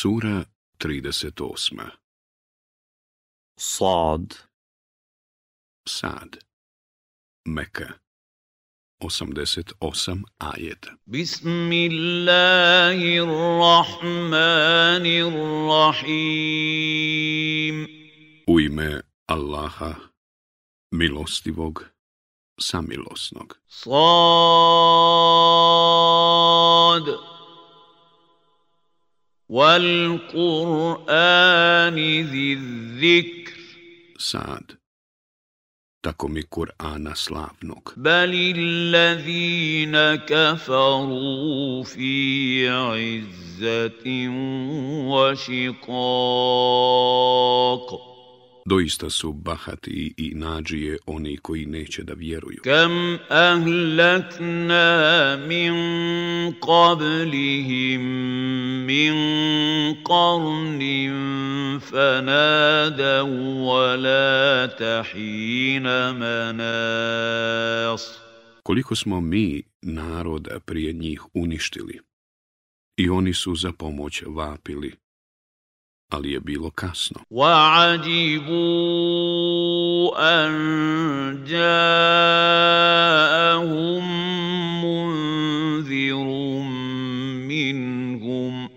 Sura 38 Sad Sad Meka 88 ajet Bismillahirrahmanirrahim U ime Allaha milostivog samilosnog Sad والقرآن ذي الذكر Sad tako mi Kur'ana slavnog. Bali allazina kafaru fi izzatin wa šiqaq. Doista su bahati i nađije oni koji neće da vjeruju. Kam ahlakna min qablihim min tahina manas. Koliko smo mi naroda prije njih uništili i oni su za pomoć vapili ali je bilo kasno. وَعَجِبُوا أَنْ جَاءَهُمْ مُنْذِرٌ مِّنْهُمْ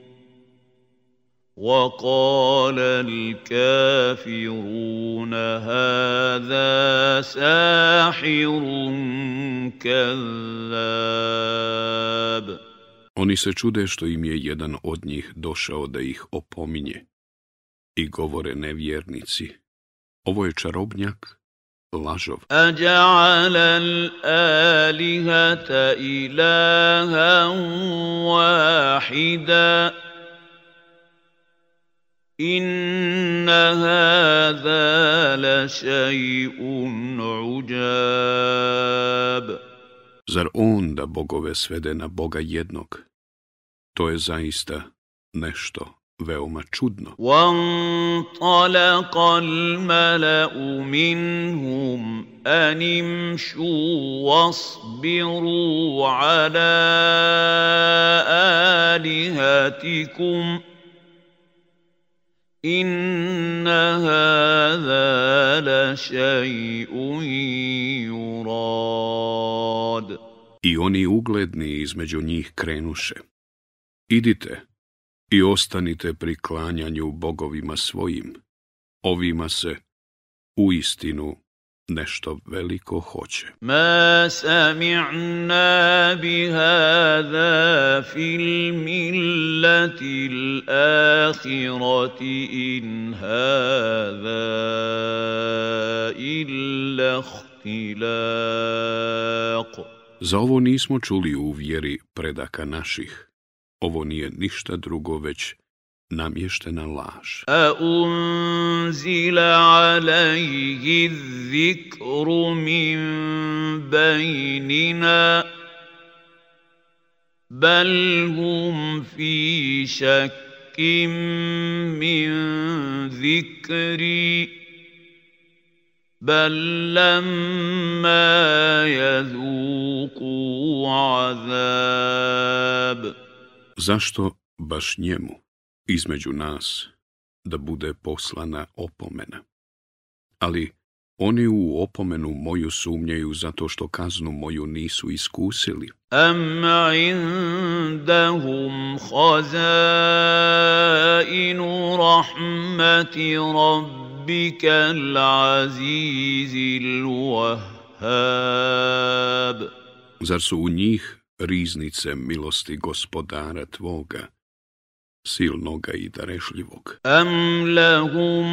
وَقَالَ الْكَافِرُونَ هَذَا سَاحِرٌ كَذَّابٌ Oni se čude što im je jedan od njih došao da ih opominje i govore nevjernici. Ovo je čarobnjak lažov. wahida. Inna la Zar on da bogove svede na Boga jednog? To je zaista nešto veoma čudno. وَانْطَلَقَ الْمَلَأُ مِنْهُمْ أَنِ امْشُوا وَاصْبِرُوا عَلَى آلِهَتِكُمْ إِنَّ هَذَا لَشَيْءٌ يُرَادُ I oni ugledni između njih krenuše. Idite, i ostanite pri klanjanju bogovima svojim. Ovima se u istinu nešto veliko hoće. Ma bi fil Za ovo nismo čuli u vjeri predaka naših. Ovo nije ništa drugo već namještena laž. A unzila alaihi zikru min bejnina, bel hum fi šakim min zikri. بل لما يذوقوا عذاب Zašto baš njemu, između nas, da bude poslana opomena? Ali oni u opomenu moju sumnjaju zato što kaznu moju nisu iskusili. Am indahum hazainu rahmati rabbika wahhab. Zar su u njih riznice milosti gospodara tvoga, silnoga i darešljivog. Am lahum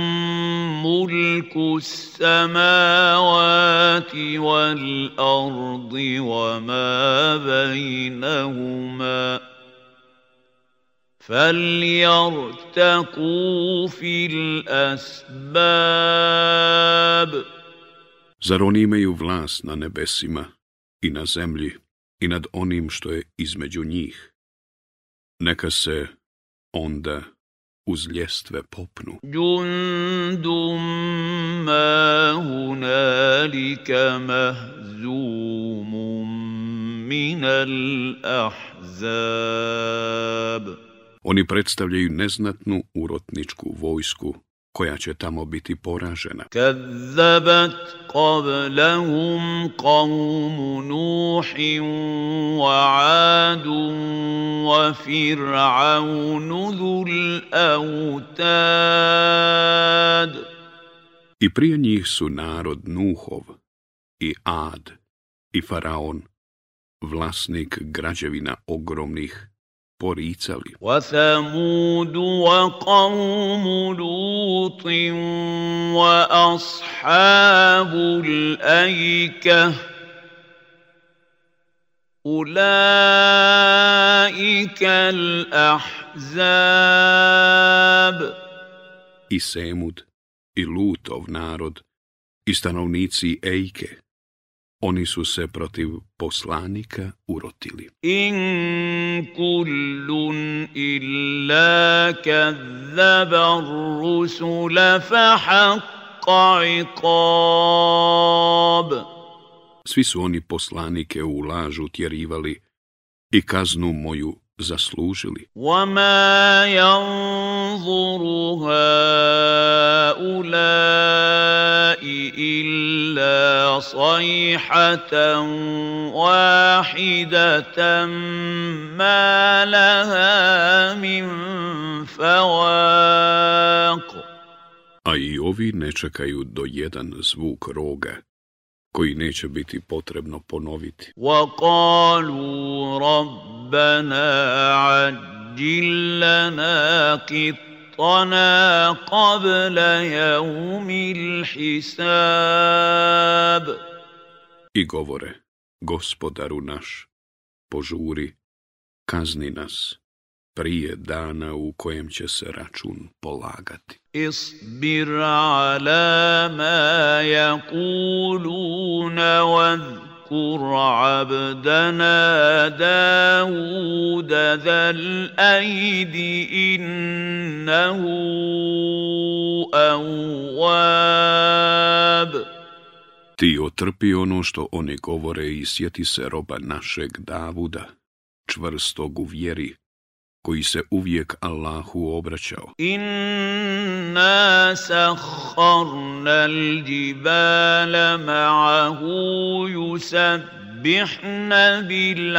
mulku samavati wal ardi wa ma vajnahuma. فَلْيَرْتَقُوا فِي الْأَسْبَابِ Zar oni imaju vlast na nebesima i na zemlji i nad onim što je između njih. Neka se onda uz ljestve popnu. Džundum ma hunalika mahzumum minal ahzab. Oni predstavljaju neznatnu urotničku vojsku koja će tamo biti poražena. Kazzabat wa wa I prije njih su narod Nuhov i Ad i Faraon, vlasnik građevina ogromnih poricali. Wa وثمود وقوم لوط وأصحاب الأيكة أولئك الأحزاب I Semud, i Lutov narod, i stanovnici Ejke, oni su se protiv poslanika urotili. In kullun illa kazzaba rusula Svi su oni poslanike u lažu tjerivali i kaznu moju zaslužili. وَمَا يَنْظُرُ A i ovi ne čekaju do jedan zvuk roga, koji neće biti potrebno ponoviti. وَقَالُوا رَبَّنَا قَبْلَ I govore, gospodaru naš, požuri, kazni nas prije dana u kojem će se račun polagati. اصبر على ما يقولون واذكر عبدنا داود ذا الأيد إنه أواب Ti otrpi ono što oni govore i sjeti se roba našeg Davuda, čvrstog u vjeri, koji se uvijek Allahu obraćao. Inna sahharna ma'ahu bil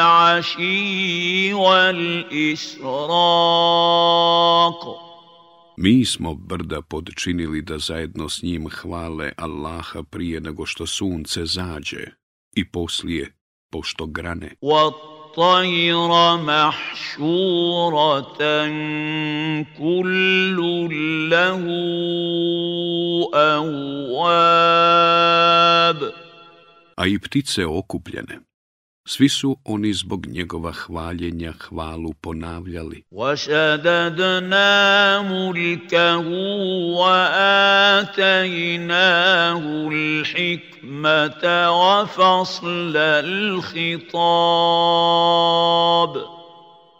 wal israq. Mi smo brda podčinili da zajedno s njim hvale Allaha prije nego što sunce zađe i poslije pošto grane. والطير محشورة كل له أواب a i ptice okupljene Svi su oni zbog njegova hvaljenja hvalu ponavljali.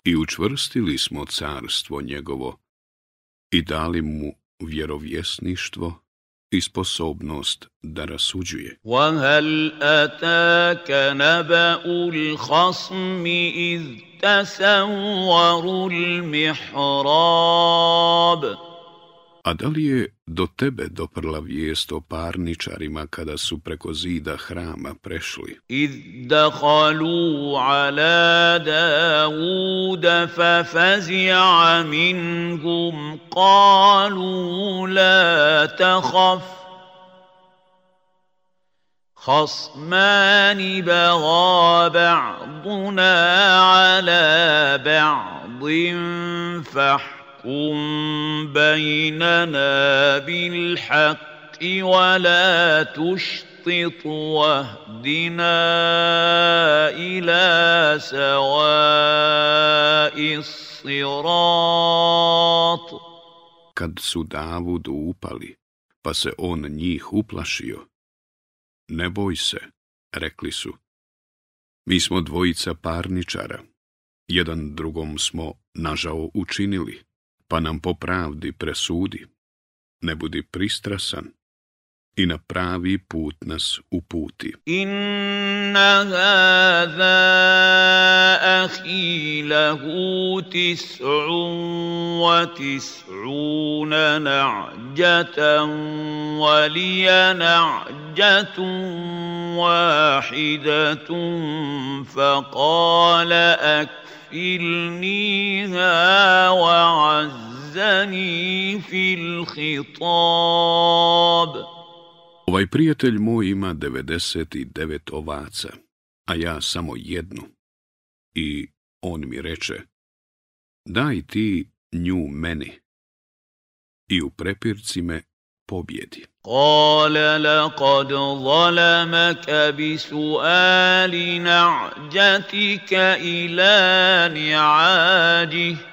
I učvrstili smo carstvo njegovo i dali mu vjerovjesništvo i sposobnost da rasuđuje. وَهَلْ أَتَاكَ نَبَأُ الْخَصْمِ إِذْ تَسَوَّرُ الْمِحْرَابَ A da li je do tebe doprla vijest o parničarima kada su preko zida hrama prešli? Id dakhalu ala Dawuda fa fazi'a minhum kalu la tahaf. خصمان بغى بعضنا على بعض فاحكم bil i wa la تشطط wahdina ila سواء sirat. Kad su Davudu upali, pa se on njih uplašio. Ne boj se, rekli su. Mi smo dvojica parničara. Jedan drugom smo, nažao, učinili pa nam po pravdi presudi. Ne budi pristrasan, i na pravi put nas uputi. Inna hada ahi lahu tis'un wa tis'una na'jatan wa lija na'jatun wahidatun fa faqala akfilniha wa azzani fil khitab. Ovaj prijatelj moj ima 99 ovaca, a ja samo jednu. I on mi reče, daj ti nju meni. I u prepirci me pobjedi. Kale lakad zalamaka bi suali na'đatika ila ni'ađih.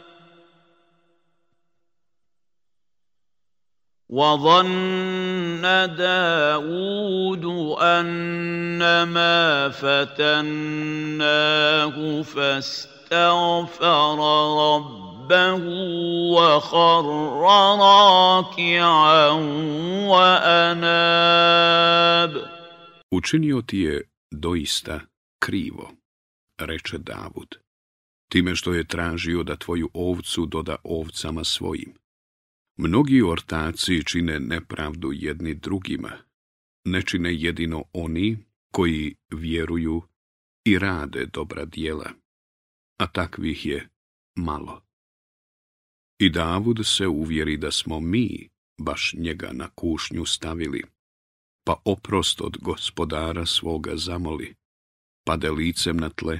وظن داود أنما فتناه فاستغفر ربه وخر راكعا وأناب Učinio ti je doista krivo, reče Davud, time što je tražio da tvoju ovcu doda ovcama svojim Mnogi ortaci čine nepravdu jedni drugima, ne čine jedino oni koji vjeruju i rade dobra dijela, a takvih je malo. I Davud se uvjeri da smo mi baš njega na kušnju stavili, pa oprost od gospodara svoga zamoli, pade licem na tle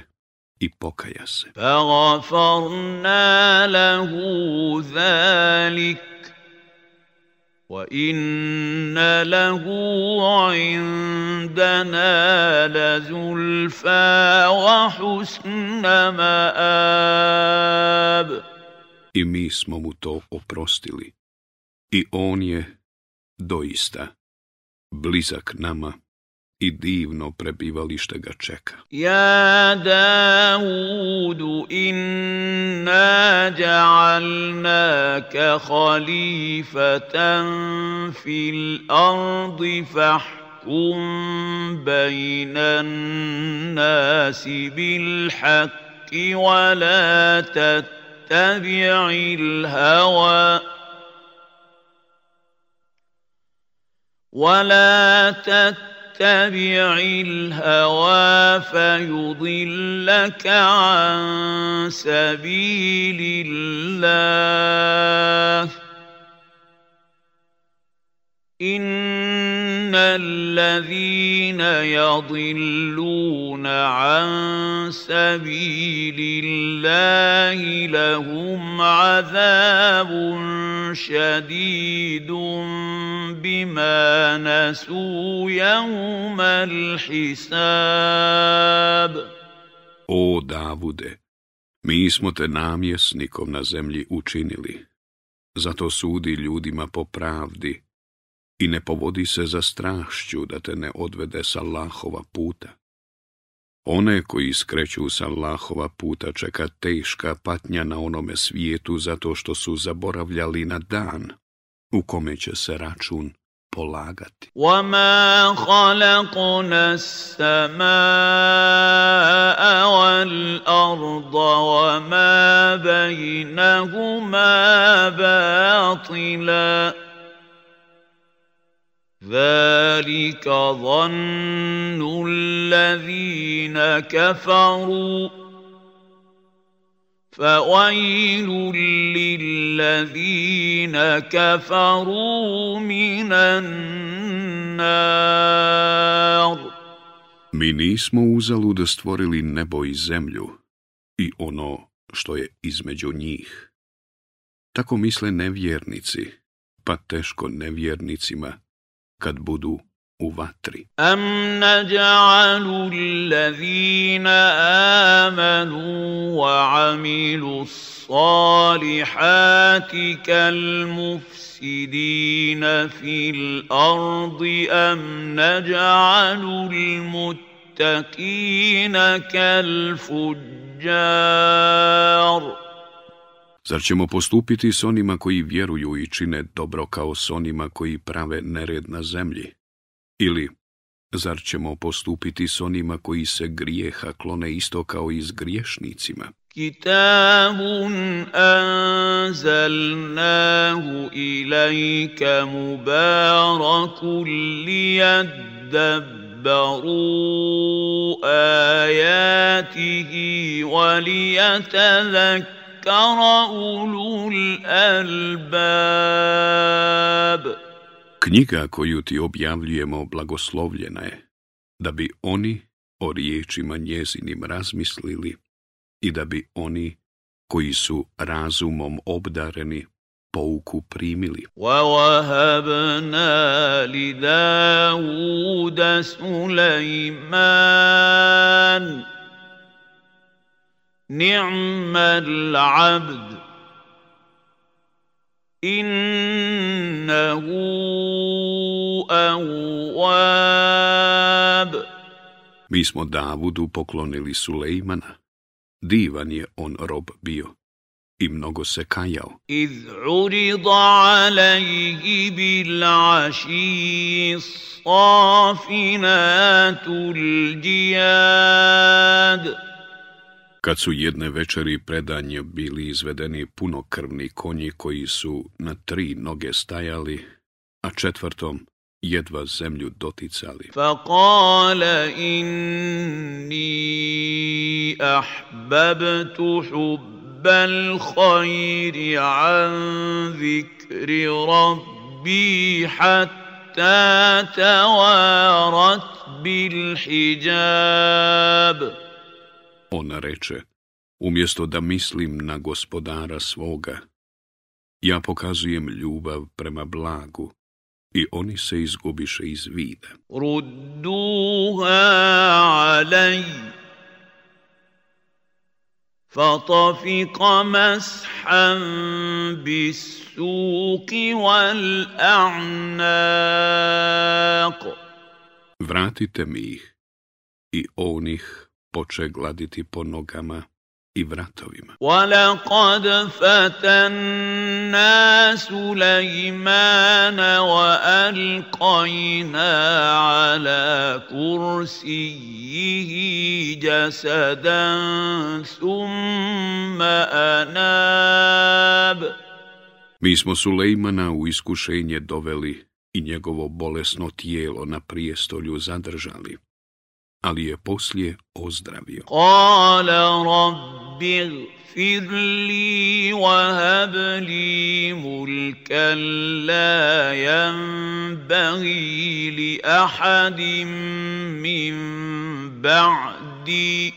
i pokaja se. zalik, وان له عندنا لزلفى وحسن مآب I mi smo mu to oprostili. I on je doista blizak nama i divno prebivalište ga čeka. Ja Daudu inna ja'alnaka halifatan fil ardi fahkum bajnan nasi bil haki wa la tattabi'il hava. ولا تتبع تتبع الهوى فيضلك عن سبيل الله ان الذين يضلون عن سبيل الله لهم عذاب شديد بما نسوا يوم الحساب او Davude, mi smo te namjesnikom na zemlji učinili, zato sudi ljudima po pravdi, i ne povodi se za strašću da te ne odvede sa Allahova puta. One koji skreću sa Allahova puta čeka teška patnja na onome svijetu zato što su zaboravljali na dan u kome će se račun polagati. وَمَا خَلَقْنَا السَّمَاءَ وَالْأَرْضَ وَمَا بَيْنَهُمَا بَاطِلًا ذَلِكَ ظَنُّ الَّذِينَ كَفَرُوا فَوَيْلٌ لِلَّذِينَ كَفَرُوا مِنَ النَّارِ Mi nismo stvorili nebo i zemlju i ono što je između njih. Tako misle nevjernici, pa teško nevjernicima kad budu u vatri. Am nađa'alu allazina amanu wa amilu salihati kal mufsidina fil ardi am nađa'alu al-muttaqina kal fujjar. Zar ćemo postupiti s onima koji vjeruju i čine dobro kao s onima koji prave nered na zemlji? Ili, zar ćemo postupiti s onima koji se grijeha klone isto kao i s griješnicima? Kitabun anzalnahu ilajka li ليدبروا ajatihi ذكر Knjiga koju ti objavljujemo blagoslovljena je, da bi oni o riječima njezinim razmislili i da bi oni koji su razumom obdareni pouku primili. وَوَهَبْنَا لِدَاوُدَ نِعْمَ الْعَبْدُ إِنَّهُ أَوَّابٌ Mi smo Davudu poklonili Sulejmana. Divan je on rob bio i mnogo se kajao. Iz urida alaihi bil aši safinatul djad. kad su jedne večeri predanje bili izvedeni punokrvni konji koji su na tri noge stajali, a četvrtom jedva zemlju doticali. inni ahbabtu hubbal ona reče, umjesto da mislim na gospodara svoga, ja pokazujem ljubav prema blagu i oni se izgubiše iz vida. fatafika wal Vratite mi ih i onih poče gladiti po nogama i vratovima. وَلَقَدْ Mi smo Sulejmana u iskušenje doveli i njegovo bolesno tijelo na prijestolju zadržali. ali je poslije ozdravio. Kala rabbi gfirli wa habli mulkan la yanbaghi li ahadim min ba'di.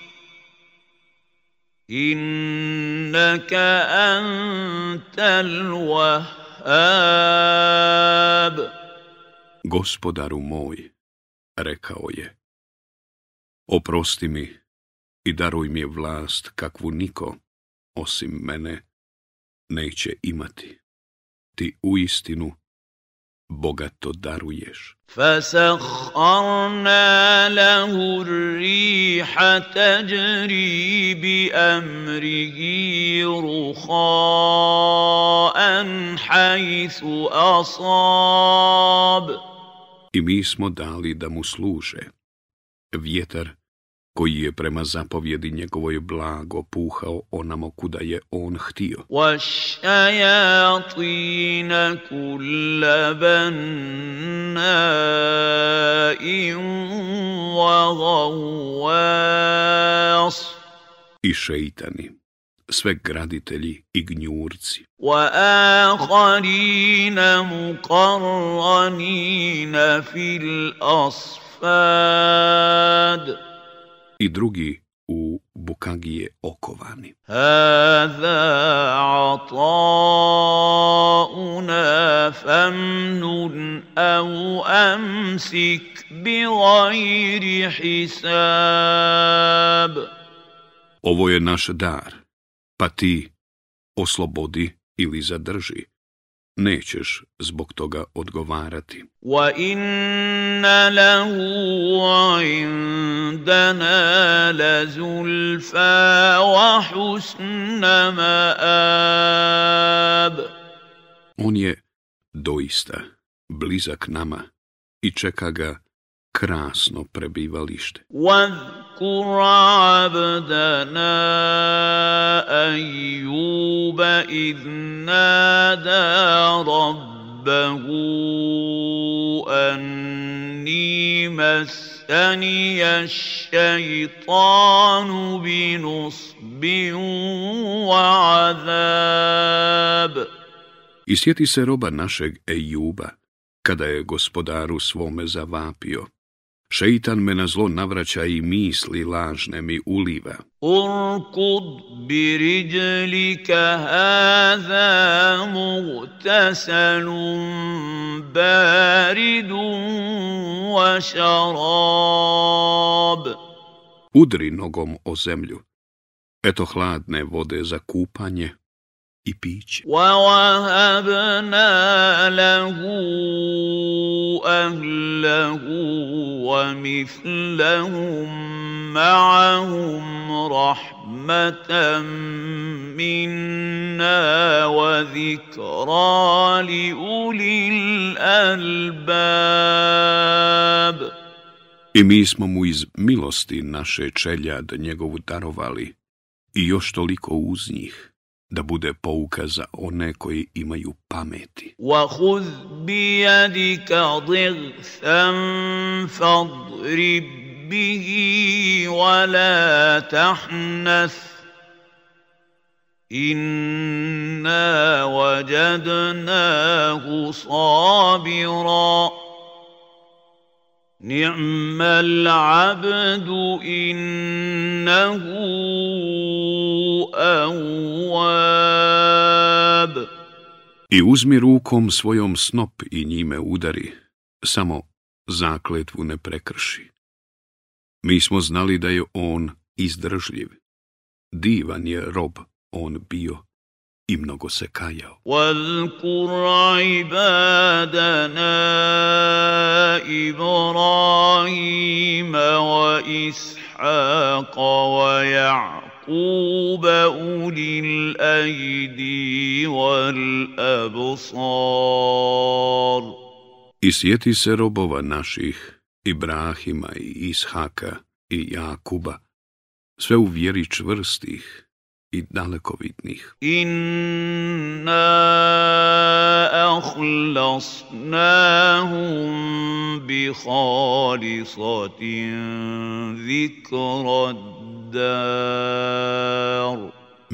Innaka antal wahhab. Gospodaru moj, rekao je, Oprosti mi i daruj mi je vlast kakvu niko, osim mene, neće imati. Ti u istinu bogato daruješ. i ruhaan asab. I mi smo dali da mu služe vjetar, koji je prema zapovjedi njegovoj blago puhao onamo kuda je on htio. I šeitani, sve graditelji i gnjurci. sve graditelji i gnjurci. I drugi u bukagije okovani. Hada ata'una famnun au amsik bi hisab. Ovo je naš dar, pa ti oslobodi ili zadrži nećeš zbog toga odgovarati. On je doista blizak nama i čeka ga krasno prebivalište. واذكر عبدنا I sjeti se roba našeg Ejuba, kada je gospodaru svome zavapio, Šeitan me na zlo navraća i misli lažne mi uliva. Urkud bi haza baridum wa šarab. Udri nogom o zemlju. Eto hladne vode za kupanje i piće. وَوَهَبْنَا لَهُ أَهْلَهُ وَمِثْلَهُمْ مَعَهُمْ رَحْمَةً مِنَّا وَذِكْرَىٰ لِأُولِي الْأَلْبَابِ I mi smo mu iz milosti naše čeljad njegovu darovali i još toliko uz njih da bude pouka za one koji imaju pameti. وَخُذْ بِيَدِكَ ضِغْثًا فَاضْرِبْ بِهِ وَلَا تَحْنَثْ إِنَّا وَجَدْنَاهُ صَابِرًا نِعْمَ الْعَبْدُ إِنَّهُ أواب I uzmi rukom svojom snop i njime udari, samo zakletvu ne prekrši. Mi smo znali da je on izdržljiv. Divan je rob on bio i mnogo se kajao. وَذْكُرْ يعقوب أولي الأيدي والأبصار I sjeti se robova naših, Ibrahima i Ishaka i Jakuba, sve u vjeri čvrstih, i dalekovitnih. Inna ahlasnahum bi halisatin zikrad dar.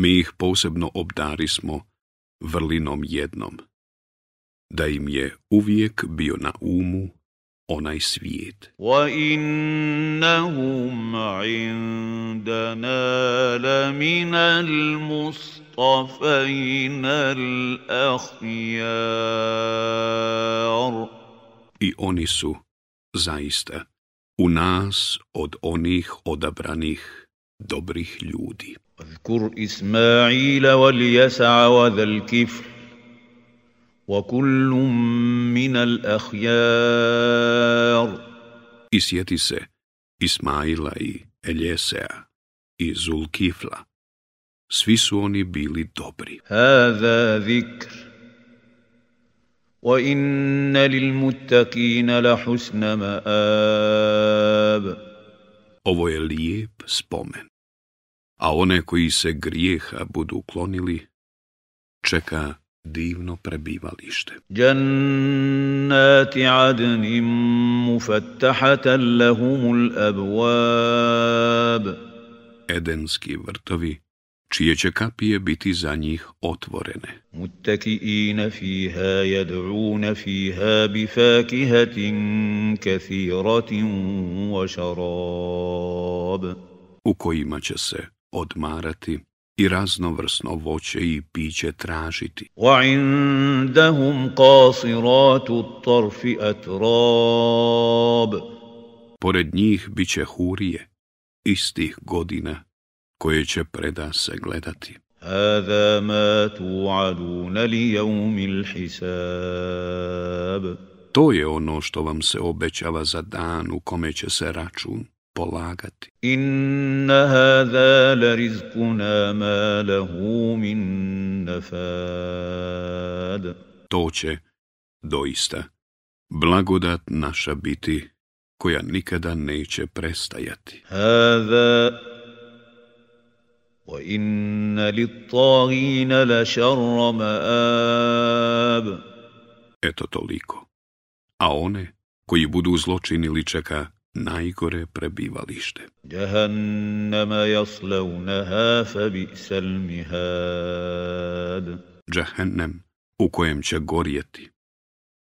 Mi ih posebno obdarismo vrlinom jednom, da im je uvijek bio na umu onaj svijet. Wa innahum indana I oni su zaista u nas od onih odabranih dobrih ljudi. Zkur Ismaila wal jesa'a wa dhal kifl, wa kullum min al ahjar. I sjeti se Ismaila i Eljesea i Zulkifla. Svi su oni bili dobri. Hada zikr. وان للمتقين لحسن مآب Ovo je lijep spomen a one koji se grijeha budu uklonili, čeka divno prebivalište. Jannati adnim mufattahatan lahumul abwab. Edenski vrtovi, čije će kapije biti za njih otvorene. Muttakiina fiha yad'una fiha bifakihatin kathiratin wa sharab. U kojima će se odmarati i raznovrsno voće i piće tražiti. Pored njih bit će hurije, istih godina, koje će preda se gledati. To je ono što vam se obećava za dan u kome će se račun polagati. Inna hadha la rizquna ma lahu min nafad. To će, doista, blagodat naša biti, koja nikada neće prestajati. Hada wa inna la Eto toliko. A one koji budu zločinili čeka najgore prebivalište. Jahannama jaslavnaha fa bi'sal mihad. u kojem će gorjeti,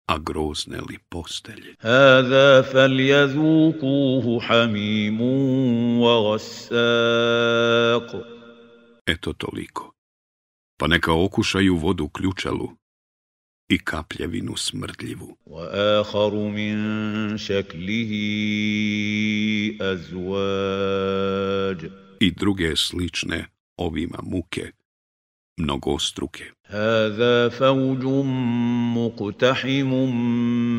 a grozne li postelje. Hada jazukuhu hamimun wa Eto toliko. Pa neka okušaju vodu ključalu i kapljevinu smrdljivu. وآخر من شكله أزواج I druge slične ovima muke, mnogostruke. هذا فوج مقتحم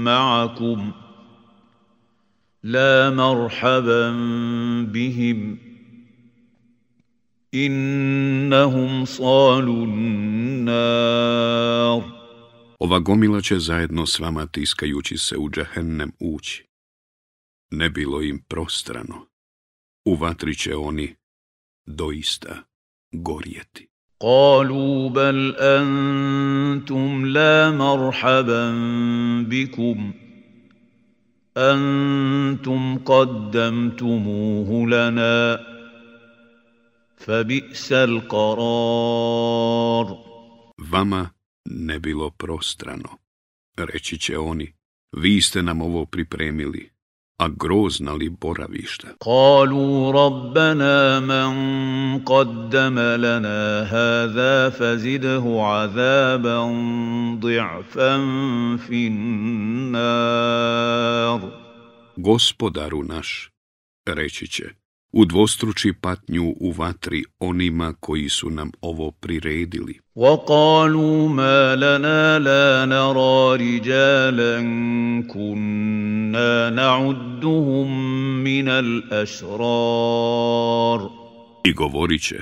معكم لا مرحبا بهم إنهم صالوا النار ova gomila će zajedno s vama tiskajući se u džahennem ući. Ne bilo im prostrano. U vatri će oni doista gorjeti. قالوا بل أنتم لا مرحبا بكم أنتم قدمتموه لنا فبئس القرار Vama ne bilo prostrano. Reći će oni, vi ste nam ovo pripremili, a grozna li boravišta. Kalu rabbena man kaddama lana hada fazidahu azaban di'fan Gospodaru naš, reći će, udvostruči patnju u vatri onima koji su nam ovo priredili. وَقَالُوا مَا لَنَا لَا نَرَا رِجَالًا كُنَّا نَعُدُّهُمْ مِنَ الْأَشْرَارِ I govorit će,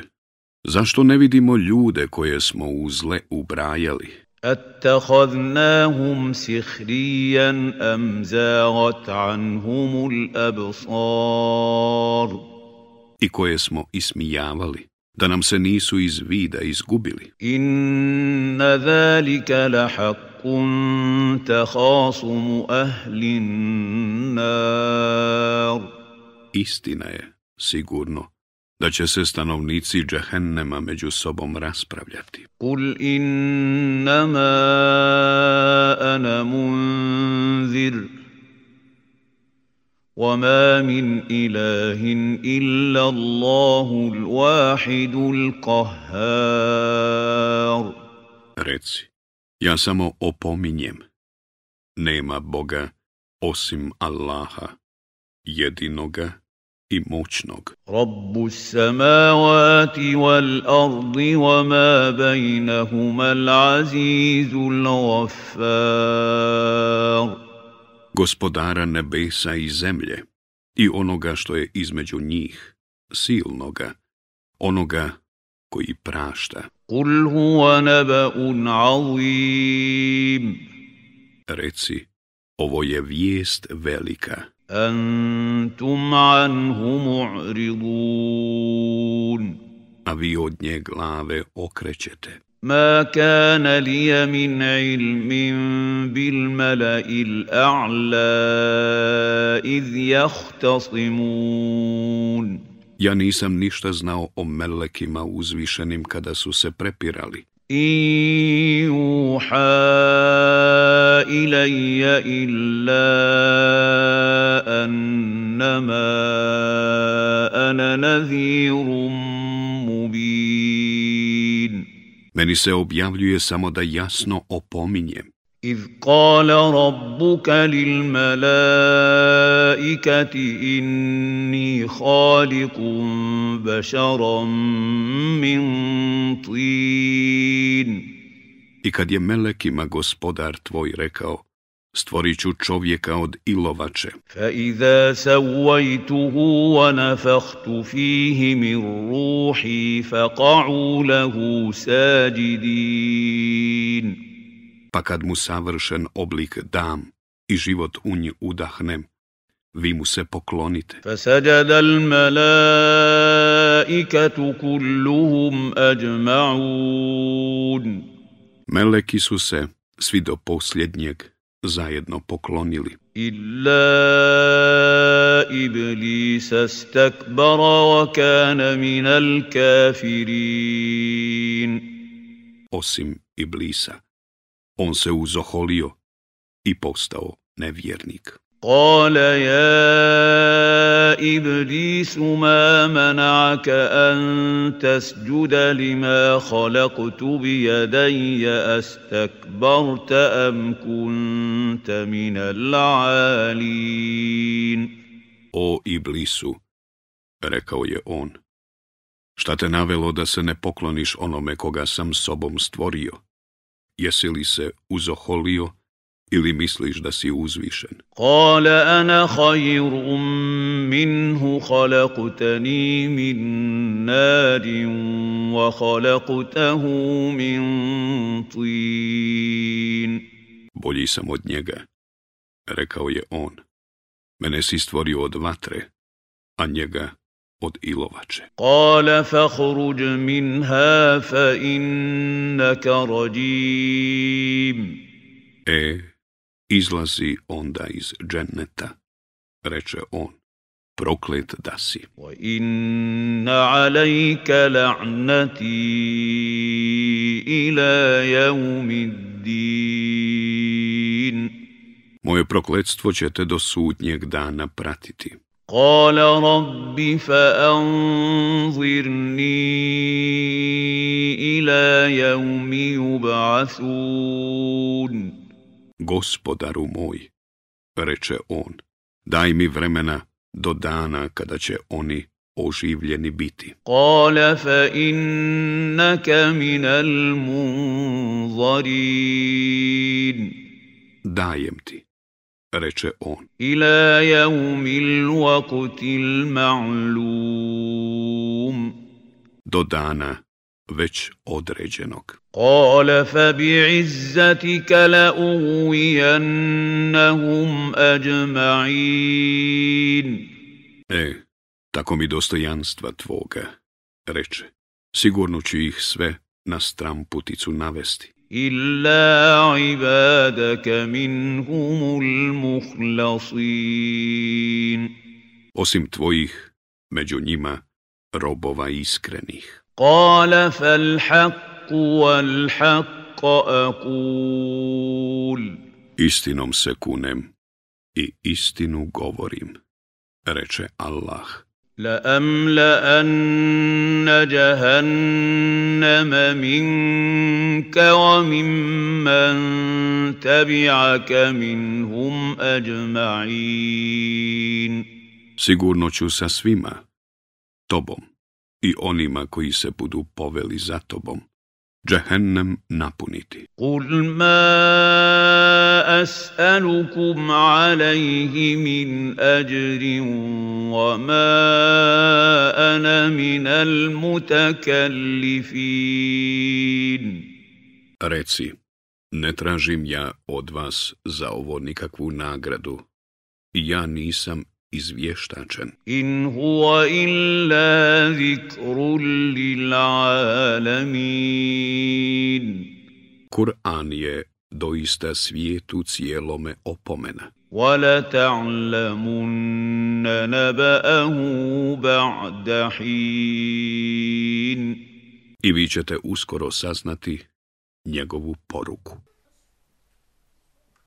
zašto ne vidimo ljude koje smo u zle ubrajali? اتخذناهم سخريا أَمْ زاغت عنهم الْأَبْصَارُ i koje smo ismijavali, da nam se nisu iz vida izgubili. Inna zalika tahasumu ahlin nar. Istina je, sigurno, da će se stanovnici džahennema među sobom raspravljati. Kul innama ana munzir وما من إله إلا الله الواحد الqahar. Reci, ja samo opominjem. Nema Boga osim Allaha, jedinoga i moćnog. Rabbu samavati wal ardi wa ma bejnahuma al azizul ghaffar. gospodara nebesa i zemlje i onoga što je između njih, silnoga, onoga koji prašta. Kul huwa azim. Reci, ovo je vijest velika. Antum anhu mu'ridun. A vi od nje glave okrećete. ما كان لي من علم بالملا الاعلى اذ يختصمون Ja nisam ništa znao o melekima uzvišenim kada su se prepirali. يوحى إلي إلا أنما أنا نذير Meni se objavljuje samo da jasno opominjem. إذ قال ربك للملائكة إني خالق بشرا من طين I kad je melekima gospodar tvoj rekao, stvorit ću čovjeka od ilovače. Fa iza savvajtuhu wa nafahtu fihi min ruhi fa ka'u lahu sađidin. Pa kad mu savršen oblik dam i život u nji udahnem, vi mu se poklonite. Fasajada al malaikatu kulluhum ajma'un. Meleki su se, svi do posljednjeg, zajedno poklonili. Illa iblis astakbara wa kana al kafirin. Osim iblisa, on se uzoholio i postao nevjernik. قال يا إبليس ما منعك أن تسجد لما خلقت بيدي استكبرت أم كنت من العالين O Iblisu, rekao je on, šta te navelo da se ne pokloniš onome koga sam sobom stvorio? Jesi li se uzoholio ili misliš da si uzvišen? Kale ana hajrum minhu halakutani min narin wa halakutahu min tin. Bolji sam od njega, rekao je on. Mene si stvorio od vatre, a njega od ilovače. Kale fahruđ minha fa innaka rajim. E, izlazi onda iz dženneta, reče on, proklet da si. Inna alejka la'nati ila di. Moje prokletstvo će te do sudnjeg dana pratiti. rabbi fa anzirni ila jevmi يبعثون Gospodaru moj, reče on, daj mi vremena do dana kada će oni oživljeni biti. Kale innaka minal munzarin. Dajem ti, reče on. Ila jaumil vakutil ma'lum. Do dana već određenog. Kale fa bi'izzatika la uvijennahum ajma'in. E, tako mi dostojanstva tvoga, reče, sigurno ću ih sve na stram puticu navesti. Illa ibadaka minhumul muhlasin. Osim tvojih, među njima, robova iskrenih. قال فالحق والحق akul. Istinom se kunem i istinu govorim, reče Allah. لأملأن جهنم منك وممن تبعك منهم أجمعين. Sigurno ću sa svima, tobom i onima koji se budu poveli za tobom. Džehennem napuniti. Kul ma as'alukum alaihi min ajrin wa ma ana al mutakallifin. Reci, ne tražim ja od vas za ovo nikakvu nagradu. Ja nisam izvještačen. In huwa illa zikrul lil alamin. Kur'an je doista svijetu cijelome opomena. وَلَتَعْلَمُنَّ naba'ahu ba'da hin. I vi ćete uskoro saznati njegovu poruku.